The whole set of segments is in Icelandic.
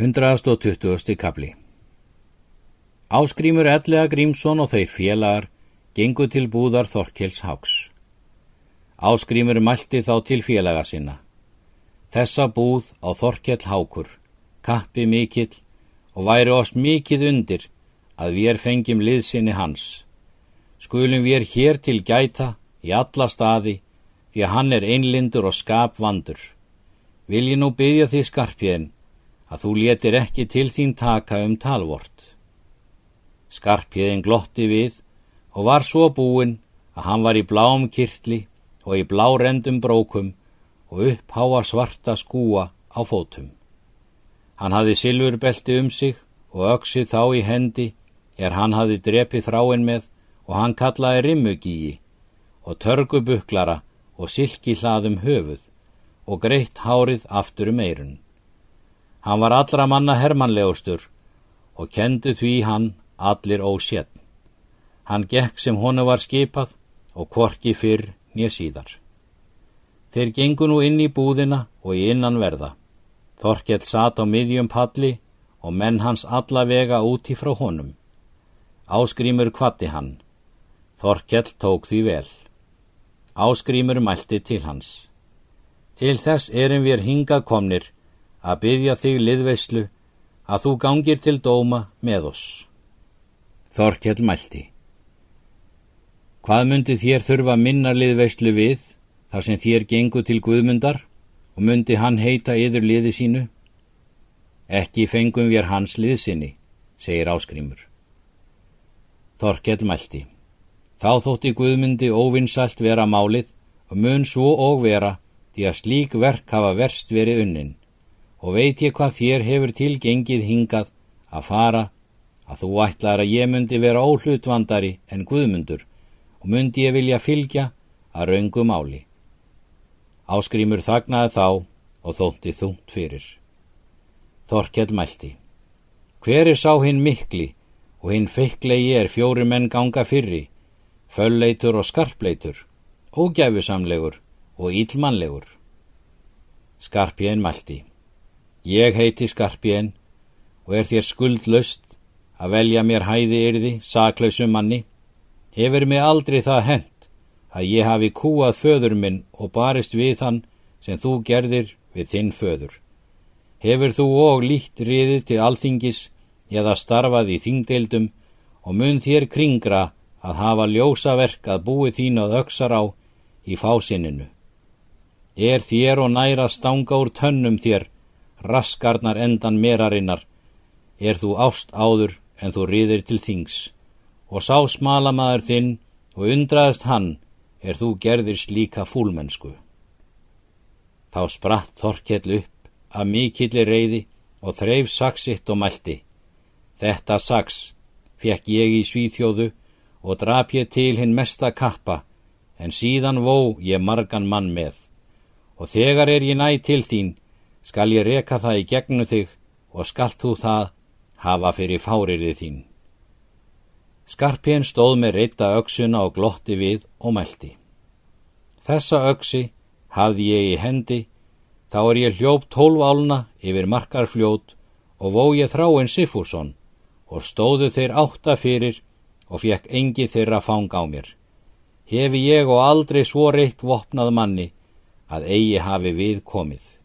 120. kapli Áskrímur Ellega Grímsson og þeir félagar gengu til búðar Þorkels Háks. Áskrímur mælti þá til félaga sinna. Þessa búð á Þorkell Hákur, kappi mikill og væri oss mikið undir að við fengjum liðsinni hans. Skulum við hér til gæta í alla staði því að hann er einlindur og skapvandur. Vil ég nú byggja því skarpiðin að þú letir ekki til þín taka um talvort. Skarpjöðin glotti við og var svo búinn að hann var í bláum kirtli og í blárendum brókum og uppháa svarta skúa á fótum. Hann hafði silfurbelti um sig og öksið þá í hendi er hann hafði drepið þráin með og hann kallaði rimmugíi og törgubuklara og silki hlaðum höfuð og greitt hárið aftur um eirun. Hann var allra manna hermanlegustur og kendu því hann allir ósétt. Hann gekk sem honu var skipað og korki fyrr nýja síðar. Þeir gengu nú inn í búðina og í innan verða. Þorkell sat á miðjum palli og menn hans alla vega úti frá honum. Áskrímur kvatti hann. Þorkell tók því vel. Áskrímur mælti til hans. Til þess erum við hingað komnir að byggja þig liðveislu að þú gangir til dóma með oss. Þorkjell mælti. Hvað myndi þér þurfa minna liðveislu við þar sem þér gengu til Guðmundar og myndi hann heita yður liði sínu? Ekki fengum við hans liðsinni, segir áskrimur. Þorkjell mælti. Þá þótti Guðmundi óvinnsalt vera málið og mun svo og vera því að slík verk hafa verst verið unnin og veit ég hvað þér hefur tilgengið hingað að fara að þú ætlar að ég myndi vera óhlutvandari en Guðmundur og myndi ég vilja fylgja að raungu máli. Áskrimur þagnaði þá og þótti þungt fyrir. Þorkjell mælti. Hver er sá hinn mikli og hinn feiklegi er fjóri menn ganga fyrri, fölleitur og skarpleitur, ógæfusamlegur og ílmanlegur. Skarpjén mælti. Ég heiti Skarpjén og er þér skuldlöst að velja mér hæði yrði, saklausum manni. Hefur mig aldrei það hent að ég hafi kúað föður minn og barist við hann sem þú gerðir við þinn föður. Hefur þú og líkt riðið til alþingis eða starfað í þingdeildum og mun þér kringra að hafa ljósaverk að búi þín að öksar á í fásinninu. Er þér og næra stanga úr tönnum þér raskarnar endan merarinnar, er þú ást áður en þú riðir til þings, og sá smalamaður þinn og undraðist hann er þú gerðir slíka fúlmennsku. Þá spratt Þorkell upp að mikillir reyði og þreif saksitt og mælti. Þetta saks fekk ég í svíþjóðu og drap ég til hinn mesta kappa, en síðan vó ég margan mann með. Og þegar er ég næ til þín, skal ég reka það í gegnu þig og skalt þú það hafa fyrir fáriðið þín. Skarpjén stóð með reyta öksuna og glotti við og meldi. Þessa öksi hafði ég í hendi, þá er ég hljópt tólf álna yfir markarfljót og vó ég þráinn Sifússon og stóðu þeir átta fyrir og fekk engi þeirra fang á mér. Hefi ég og aldrei svo reitt vopnað manni að eigi hafi við komið.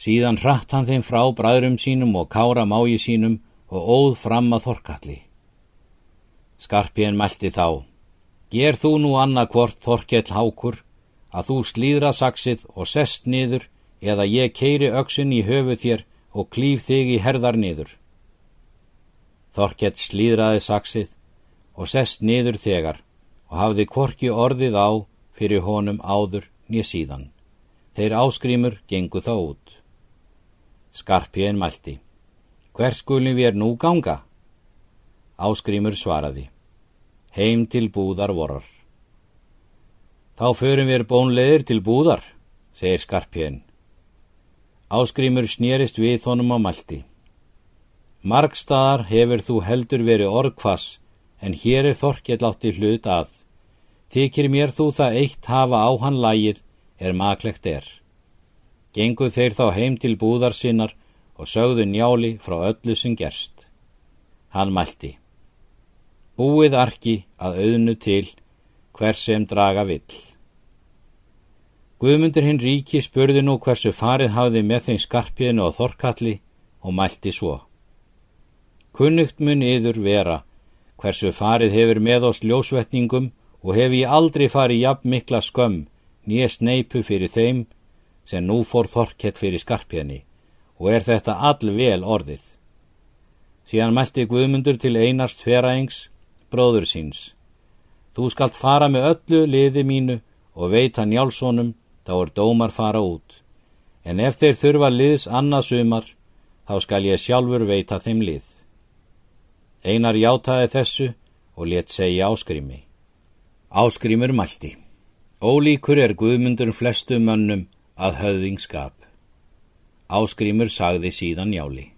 Síðan hratt hann þeim frá bræðrum sínum og kára mági sínum og óð fram að þorkalli. Skarpjén mælti þá, ger þú nú annarkvort þorkjell hákur, að þú slíðra saksið og sest niður eða ég keiri öksun í höfu þér og klýf þig í herðar niður. Þorkjell slíðraði saksið og sest niður þegar og hafði kvorki orðið á fyrir honum áður nýja síðan. Þeir áskrimur gengu þá út. Skarpjén mælti. Hver skulum við er nú ganga? Áskrimur svaraði. Heim til búðar vorar. Þá förum við bónleðir til búðar, segir Skarpjén. Áskrimur snýrist við honum á mælti. Markstaðar hefur þú heldur verið orðkvass, en hér er þorkjell átti hlut að. Þykir mér þú það eitt hafa á hann lægið er maklegt er. Genguð þeir þá heim til búðar sinnar og sögðu njáli frá öllu sem gerst. Hann mælti. Búið arki að auðnu til hver sem draga vill. Guðmundur hinn ríki spurði nú hversu farið hafði með þeim skarpiðinu og þorkalli og mælti svo. Kunnugt mun yður vera hversu farið hefur með oss ljósvetningum og hef ég aldrei farið jafn mikla skömm nýja sneipu fyrir þeim sem nú fór þorkett fyrir skarpiðni og er þetta all vel orðið. Síðan mælti Guðmundur til einast feraengs, bróður síns. Þú skalt fara með öllu liði mínu og veita njálsónum, þá er dómar fara út. En ef þeir þurfa liðs annað sumar, þá skal ég sjálfur veita þeim lið. Einar játaði þessu og let segja áskrimi. Áskrimur mælti. Ólíkur er Guðmundur flestu mönnum að höðingskap. Áskrimur sagði síðan jáli.